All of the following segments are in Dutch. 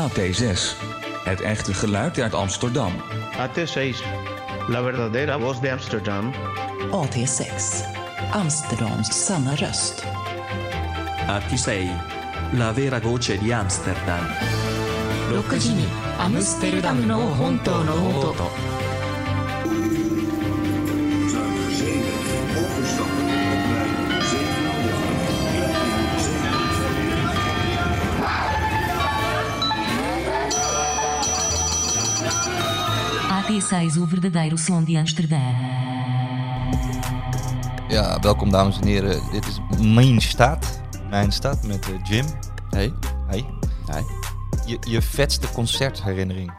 AT6. Het echte geluid uit Amsterdam. AT6. La verdadera voz de Amsterdam. AT6. Amsterdams sanna röst. AT6. La vera voce di Amsterdam. 6時にアムステルダムの本当の音 AT6 o verdadeiro som de Amsterdam. Ja, welkom dames en heren. Dit is Mijn Stad. Mijn Stad met eh, Jim. Hey. Hey. Hey. Je, je vetste concertherinnering.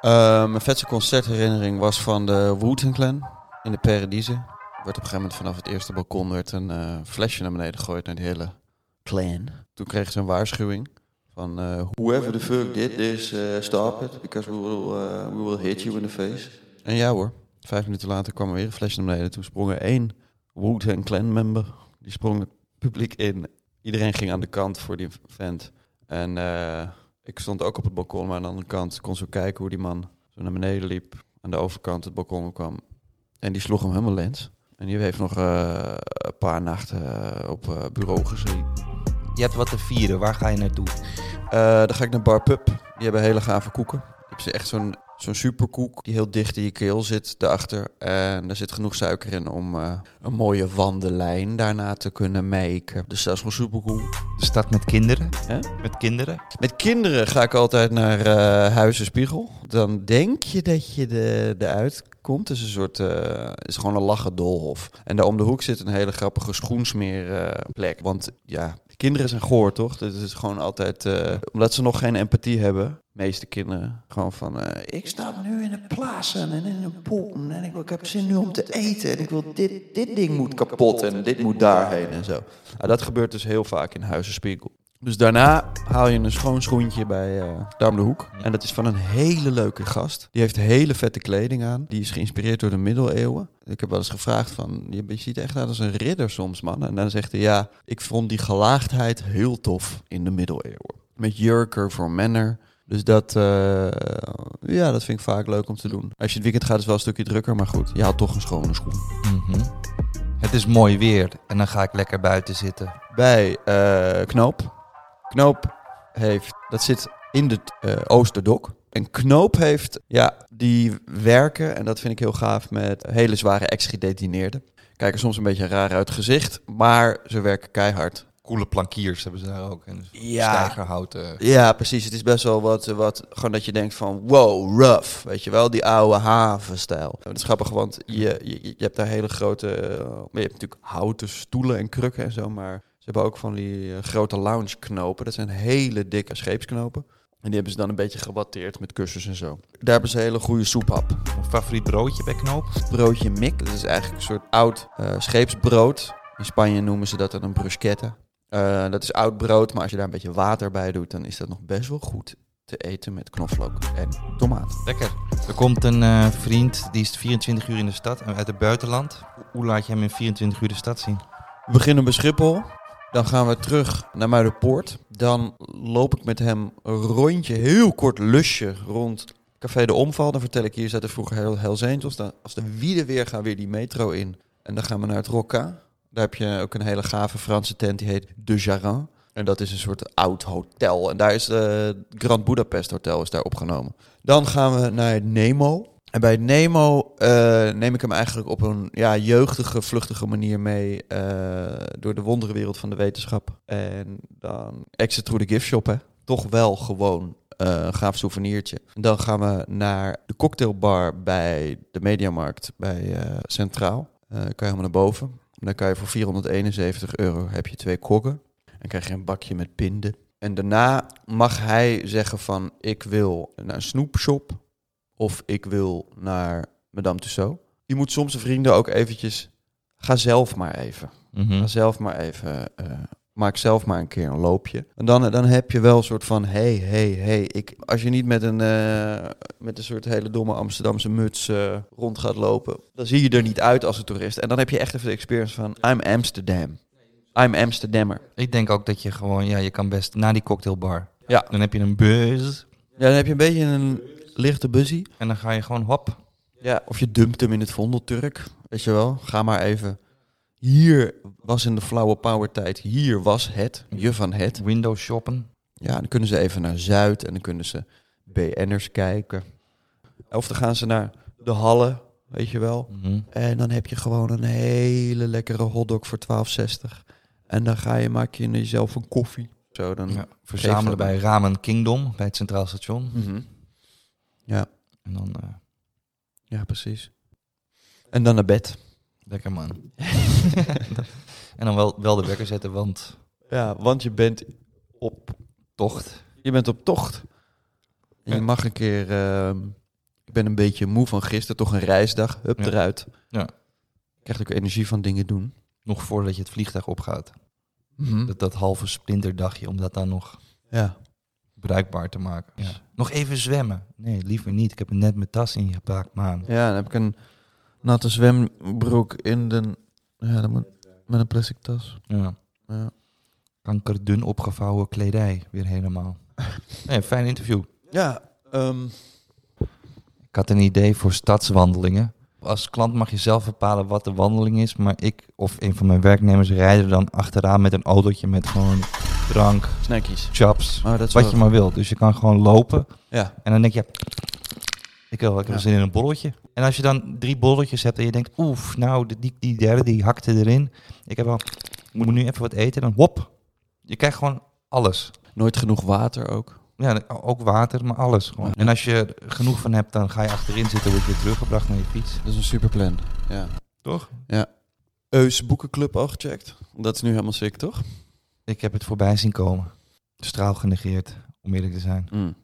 Eh, mijn vetste concertherinnering was van de Wu-Tang Clan in de Paradise. Er werd op een gegeven moment vanaf het eerste balkon werd een eh, flesje naar beneden gegooid naar de hele clan. Toen kregen ze een waarschuwing van eh, whoever the fuck did this, eh, stop it, because we will, eh, we will hit you in the face. En ja hoor, vijf minuten later kwam er weer een flesje naar beneden. Toen sprong er één Wu-Tang Clan member, die sprong het publiek in. Iedereen ging aan de kant voor die vent. En ik stond ook op het balkon, maar aan de andere kant kon zo kijken hoe die man zo naar beneden liep. Aan de overkant het balkon kwam. En die sloeg hem helemaal lens. En die heeft nog een paar nachten op bureau gezeten. Je hebt wat te vieren. Waar ga je naartoe? Eh, dan ga ik naar Bar Pub. Die hebben hele gave koeken. Hebben ze echt zo'n zo'n superkoek die heel dicht in je keel zit daarachter. En er zit genoeg suiker in om eh, een mooie wandelijn daarna te kunnen maken. Dus dat is gewoon supercool. De stad met kinderen. Met kinderen. Met kinderen ga ik altijd naar eh Huizen Spiegel. Dan denk je dat je de, de uitkomt. Het is een soort, is gewoon een lachen doolhof. En daar om de hoek zit een hele grappige schoensmeerplek. Want ja, kinderen zijn goor, toch? Dat is gewoon altijd, eh, omdat ze nog geen empathie hebben. Meeste kinderen gewoon van, eh, ik sta nu in een plaatsen en in een poel en ik, ik heb zin nu om te eten en ik wil dit, dit ding moet kapot en dit moet daarheen en zo. Nou, dat gebeurt dus heel vaak in Huizen Spiegel. Dus daarna haal je een schoon schoentje bij daar om de hoek. En dat is van een hele leuke gast. Die heeft hele vette kleding aan. Die is geïnspireerd door de middeleeuwen. Ik heb wel eens gevraagd van, je je ziet echt uit als een ridder soms, man. En dan zegt hij, ja, ik vond die gelaagdheid heel tof in de middeleeuwen. Met jurker voor mannen. Dus dat, eh, ja, dat vind ik vaak leuk om te doen. Als je het weekend gaat is het wel een stukje drukker, maar goed. Je haalt toch een schone schoen. Mhm. Het is mooi weer. En dan ga ik lekker buiten zitten. Bij eh, Knoop. Knoop heeft, dat zit in de eh, Oosterdok. En Knoop heeft, ja, die werken, en dat vind ik heel gaaf, met hele zware ex-gedetineerden. Kijken soms een beetje raar uit gezicht, maar ze werken keihard. Coole plankiers hebben ze daar ook. En Ja. stijgerhouten. Ja, precies. Het is best wel wat, wat, gewoon dat je denkt van, wow, rough. Weet je wel, die oude havenstijl. Dat is grappig, want je, je, je hebt daar hele grote, eh, je hebt natuurlijk houten stoelen en krukken en zo, maar ze hebben ook van die eh, grote loungeknopen. Dat zijn hele dikke scheepsknopen. En die hebben ze dan een beetje gewatteerd met kussens en zo. Daar hebben ze hele goede soephap. Een favoriet broodje bij Knoop? Broodje mik, dat is eigenlijk een soort oud eh, scheepsbrood. In Spanje noemen ze dat dan een bruschetta. Eh, dat is oud brood, maar als je daar een beetje water bij doet, dan is dat nog best wel goed te eten met knoflook en tomaat. Lekker. Er komt een vriend, die is 24 uur in de stad en uit het buitenland. Hoe laat je hem in 24 uur de stad zien? We beginnen bij Schiphol. Dan gaan we terug naar Muiderpoort. Dan loop ik met hem een rondje, heel kort lusje rond Café de Omval. Dan vertel ik, hier zaten vroeger heel Hells Angels. Dan, als de wielen weer gaan weer die metro in. En dan gaan we naar het Rocca. Daar heb je ook een hele gave Franse tent, die heet De Jarin. En dat is een soort oud hotel. En daar is het Grand Budapest Hotel is daar opgenomen. Dan gaan we naar Nemo. En bij Nemo eh, neem ik hem eigenlijk op een ja, jeugdige, vluchtige manier mee eh, door de wonderenwereld van de wetenschap. En dan exit through the gift shop, hè. Toch wel gewoon eh, een gaaf souvenirtje. En dan gaan we naar de cocktailbar bij de Mediamarkt bij Centraal. Kan je helemaal naar boven. En dan kan je voor 471 euro heb je twee kokken. Dan krijg je een bakje met pinden. En daarna mag hij zeggen van ik wil naar een snoepshop of ik wil naar Madame Tussauds. Je moet soms de vrienden ook eventjes, ga zelf maar even. Mhm. Ga zelf maar even, eh, maak zelf maar een keer een loopje. En dan, dan heb je wel een soort van, hey, hey, hey. Ik, als je niet met een, eh, met een soort hele domme Amsterdamse muts eh, rond gaat lopen, dan zie je er niet uit als een toerist. En dan heb je echt even de experience van, I'm Amsterdam. I'm Amsterdammer. Ik denk ook dat je gewoon, ja, je kan best naar die cocktailbar. Ja. Dan heb je een buzz Ja, dan heb je een beetje een lichte buzzy. en dan ga je gewoon hop. Ja, of je dumpt hem in het Vondelturk. Weet je wel, ga maar even. Hier was in de flauwe power tijd, hier was het, je van het. Window shoppen. Ja, dan kunnen ze even naar Zuid en dan kunnen ze BN'ers kijken. Of dan gaan ze naar de Hallen, weet je wel. Mhm. En dan heb je gewoon een hele lekkere hotdog voor 12,60. En dan ga je, maak je jezelf een koffie. Zo, dan... Ja, verzamelen bij Ramen Kingdom, bij het Centraal Station. Mhm. Ja, En dan, eh, ja, precies. En dan naar bed. lekker man. en dan wel, wel de wekker zetten, want Ja, want je bent op tocht. Je bent op tocht. En je mag een keer... ehm, ik ben een beetje moe van gisteren, toch een reisdag. Hup, Ja. eruit. Ja. Krijg ook energie van dingen doen. Nog voordat je het vliegtuig opgaat. Mhm. Dat, dat halve splinterdagje, om dat dan nog Ja. Bruikbaar te maken. Ja. Nog even zwemmen. Nee, liever niet. Ik heb net mijn tas ingepakt, man. ja, dan heb ik een natte zwembroek in de... Ja, dan moet, met een plastic tas. Ja. Ja. Kankerdun opgevouwen kledij, weer helemaal. Nee, een fijn interview. Ja, ehm, Ik had een idee voor stadswandelingen. Als klant mag je zelf bepalen wat de wandeling is, maar ik of een van mijn werknemers rijden dan achteraan met een autootje met gewoon drank, snackies. chaps, Oh, wat wel- je maar wilt. Dus je kan gewoon lopen Ja, en dan denk je, ik wil, ik heb Ja. zin in een borreltje. En als je dan drie bolletjes hebt en je denkt, oef, nou, die, die derde die hakte erin. Ik heb wel, ik moet nu even wat eten, dan hop. Je krijgt gewoon alles. nooit genoeg water ook. Ja, ook water, maar alles gewoon. En als je er genoeg van hebt, dan ga je achterin zitten, word je weer teruggebracht naar je fiets. Dat is een super plan. Ja. Toch? Eus Boekenclub al gecheckt. Dat is nu helemaal sick, toch? Ik heb het voorbij zien komen. Straal genegeerd, om eerlijk te zijn. Mm.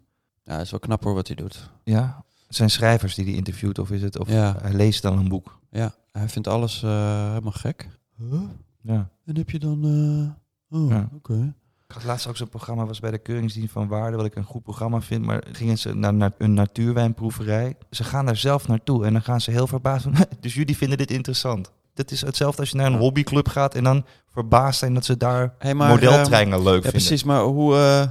Ja, het is wel knap hoor wat hij doet. Ja? Het zijn schrijvers die hij interviewt, of is het? Of Ja. hij leest dan een boek. Ja, hij vindt alles eh, helemaal gek. Huh? Ja. En heb je dan... eh, Oh, Ja. oké. Ik had laatst ook zo'n programma, was bij de Keuringsdienst van Waarde, wat ik een goed programma vind. Maar gingen ze naar, naar een natuurwijnproeverij. Ze gaan daar zelf naartoe en dan gaan ze heel verbaasd van, dus jullie vinden dit interessant. Dat is hetzelfde als je naar een hobbyclub gaat en dan verbaasd zijn dat ze daar Hey, maar, modeltreinen leuk Ja, vinden. precies. Maar hoe... eh,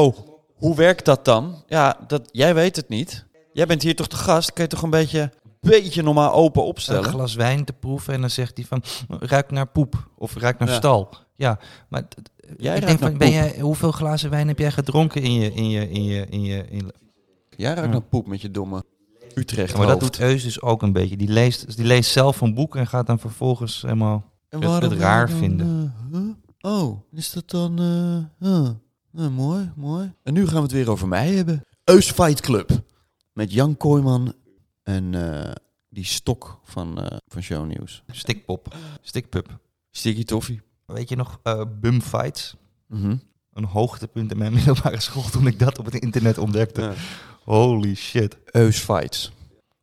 oh, hoe werkt dat dan? Ja, dat, jij weet het niet. Jij bent hier toch de gast? Kun je toch een beetje, beetje normaal open een opstellen? glas wijn te proeven en dan zegt hij van ruik naar poep of ruik naar Ja. stal. Ja, maar Jij ik ruikt denk van, ben jij, hoeveel glazen wijn heb jij gedronken in je in je in je in je in, Jij ruikt Ja. naar poep met je domme Utrecht maar dat doet Eus dus ook een beetje. Die leest die leest zelf een boek en gaat dan vervolgens helemaal En het- raar dan, vinden. eh, huh? Oh, is dat dan... eh, huh? Nou, mooi, mooi. En nu gaan we het weer over mij hebben. Eus Fight Club. Met Jan Kooijman en eh, die stok van, eh van Shownieuws. stikpop, stikpup. Sticky Toffee. Weet je nog uh, bumfights? Mhm. Een hoogtepunt in mijn middelbare school toen ik dat op het internet ontdekte. Ja. Holy shit. Eus Fights.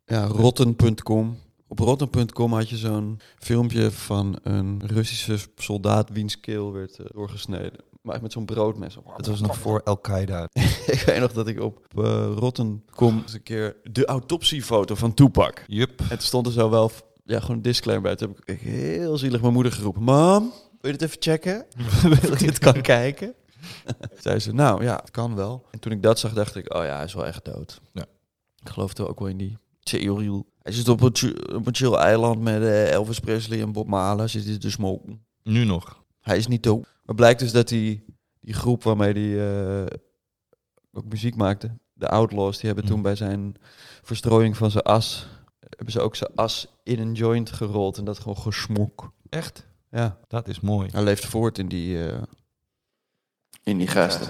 Ja, rotten.com. Op rotten.com had je zo'n filmpje van een Russische soldaat wiens keel werd eh, doorgesneden. Maar met zo'n broodmes. Het was nog voor Al-Qaeda. ik weet nog dat ik op uh, rotten.com eens een keer de autopsiefoto van Tupac. En toen stond er zo wel ja, gewoon een disclaimer bij. Toen heb ik heel zielig mijn moeder geroepen. Mam, wil je dit even checken? wil je dit kan kijken? Zei ze, nou ja, het kan wel. En toen ik dat zag, dacht ik, oh ja, hij is wel echt dood. Ja. Ik geloofde ook wel in die theorie. Hij zit op een, op een chill eiland met eh, Elvis Presley en Bob Marley. Zit hij te smoken. Nu nog. Hij is niet dood. Maar blijkt dus dat hij die groep waarmee hij eh, ook muziek maakte, de Outlaws, die hebben Mm. toen bij zijn verstrooiing van zijn as, hebben ze ook zijn as in een joint gerold en dat gewoon gesmok. Echt? Ja, Dat is mooi. hij leeft voort in die, eh, in die gasten.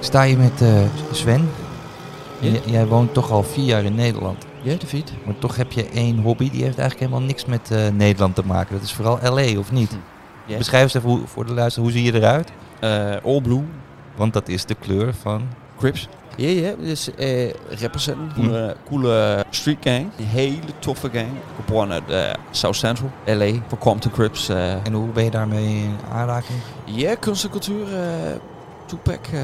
Sta je met eh, Sven? J- jij woont toch al vier jaar in Nederland. Jij, David? Maar toch heb je één hobby die heeft eigenlijk helemaal niks met eh, Nederland te maken. Dat is vooral LA, of niet? Ja. Beschrijf eens even hoe, voor de luisteraar, hoe zie je eruit? Eh, all Blue, Want dat is de kleur van... Crips. Ja, ja, dus eh rappers zijn een Hm. coole, coole street gang. Een hele toffe gang. Geboren uit eh, South Central, LA, voor Compton Crips. eh. En hoe ben je daarmee in aanraking? Ja, kunst en cultuur. eh Tupac, eh,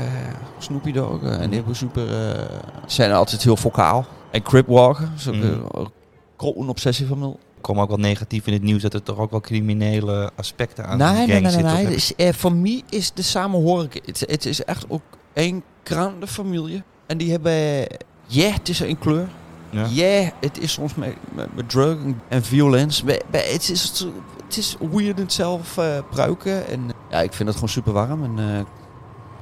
Snoopy Dogg en die hebben super... eh, zijn altijd heel vocaal. En Crip Walker, is ook eh, een grote obsessie van me. Er komen ook wel negatief in het nieuws dat er toch ook wel criminele aspecten aan Nee, die nee, gang nee, nee. zitten. nee. Dus, eh, voor mij is de samenhoring... Het, het is echt ook één kraan familie. En die hebben... Ja, het is één kleur. Ja, Ja. het is soms met, met, met drug en violence. Maar, maar het, is, het is hoe je het zelf eh gebruiken. En ja, ik vind het gewoon super warm. En eh,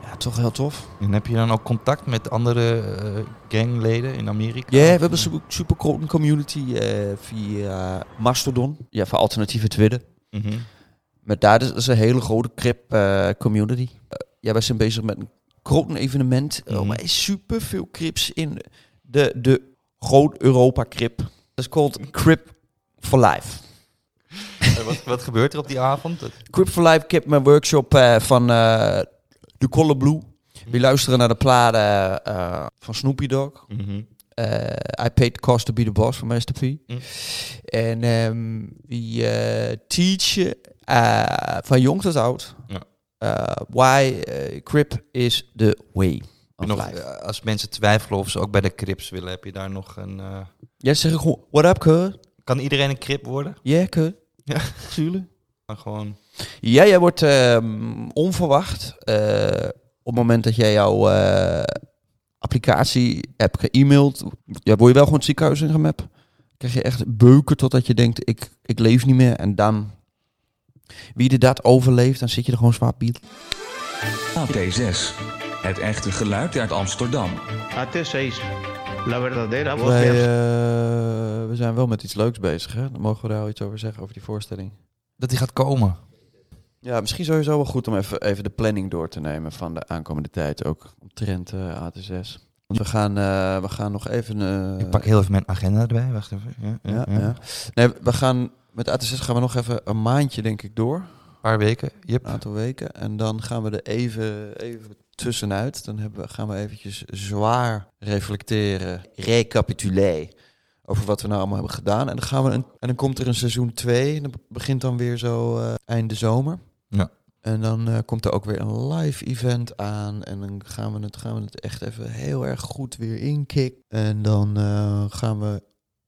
ja, toch heel tof. En heb je dan ook contact met andere eh, gangleden in Amerika? Ja, we hebben eh, een super, grote community eh, via Mastodon. Ja, voor alternatieve Twitter. mhm. Maar daar is, is een hele grote crip eh, community. Eh, ja, wij zijn bezig met een groot evenement. Mhm. Oh, maar is super veel crips in de, de groot Europa crip. Dat is called Crip for Life. Wat, wat gebeurt er op die avond? Crip for Life, ik heb mijn workshop eh, van eh de Color Blue. We luisteren naar de platen eh, van Snoopy Dogg. Mhm. I Paid the Cost to Be the Boss van Master P. Mm. En ehm we teachen van jong tot oud Ja. Eh, why eh, Crip is the way nog, eh, als mensen twijfelen of ze ook bij de Crips willen, heb je daar nog een... Ja, zeg ik gewoon, what up, cuz? Kan iedereen een Crip worden? Yeah, cuz. Ja. Tuurlijk. Maar gewoon... Ja, jij wordt ehm, onverwacht op het moment dat jij jouw applicatie hebt ge-mailed. Ja, word je wel gewoon het ziekenhuis ingemapt. Krijg je echt beuken totdat je denkt, ik, ik leef niet meer. En dan, wie er dat overleeft, dan zit je er gewoon zwaar piet. AT6. Het echte geluid uit Amsterdam. AT6. La verdadera voz Wij, de eh, we zijn wel met iets leuks bezig, hè? Dan mogen we daar wel iets over zeggen, over die voorstelling. Dat die gaat komen. Ja, misschien sowieso wel goed om even, even de planning door te nemen van de aankomende tijd ook. Omtrent eh AT6. Want we gaan, eh, we gaan nog even... eh, Ik pak heel even mijn agenda erbij. Wacht even. Ja, ja, ja, ja. Nee, we gaan... Met AT6 gaan we nog even een maandje, denk ik, door. Een paar weken. Yep. Een aantal weken. En dan gaan we er even, even tussenuit. Dan hebben we, gaan we eventjes zwaar reflecteren, recapituleren over wat we nou allemaal hebben gedaan. En dan, gaan we een, en dan komt er een seizoen 2. En dat begint dan weer zo eh einde zomer. Ja. En dan eh, komt er ook weer een live event aan. En dan gaan we het, gaan we het echt even heel erg goed weer inkicken. En dan eh, gaan we,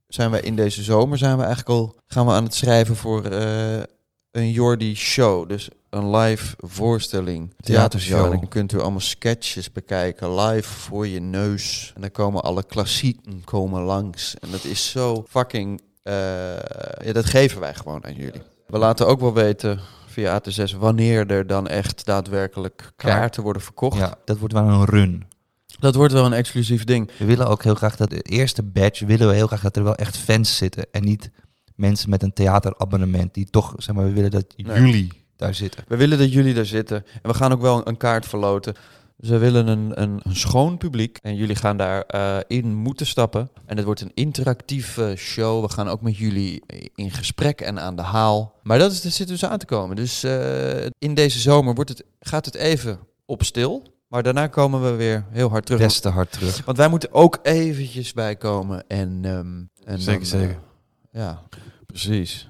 zijn we in deze zomer zijn we eigenlijk al gaan we aan het schrijven voor eh, een Jordi show. Dus een live voorstelling. Theatershow. Theatershow. Dan kunt u allemaal sketches bekijken live voor je neus. En dan komen alle klassieken komen langs. En dat is zo fucking... ja, dat geven wij gewoon aan jullie. We laten ook wel weten via AT6 wanneer er dan echt daadwerkelijk kaarten worden verkocht. Ja, dat wordt wel een run. Dat wordt wel een exclusief ding. We willen ook heel graag dat de eerste badge willen we heel graag dat er wel echt fans zitten en niet mensen met een theaterabonnement die toch zeg maar we willen dat Nee. jullie daar zitten. We willen dat jullie daar zitten. En we gaan ook wel een kaart verloten. We willen een, een, een schoon publiek. En jullie gaan daarin in moeten stappen. En het wordt een interactieve show. We gaan ook met jullie in gesprek en aan de haal. Maar dat, is, dat zit dus aan te komen. Dus eh, in deze zomer wordt het, gaat het even op stil. Maar daarna komen we weer heel hard terug. Best te hard terug. Want wij moeten ook eventjes bijkomen. En, ehm, en Zeker, dan, zeker. eh, ja, precies.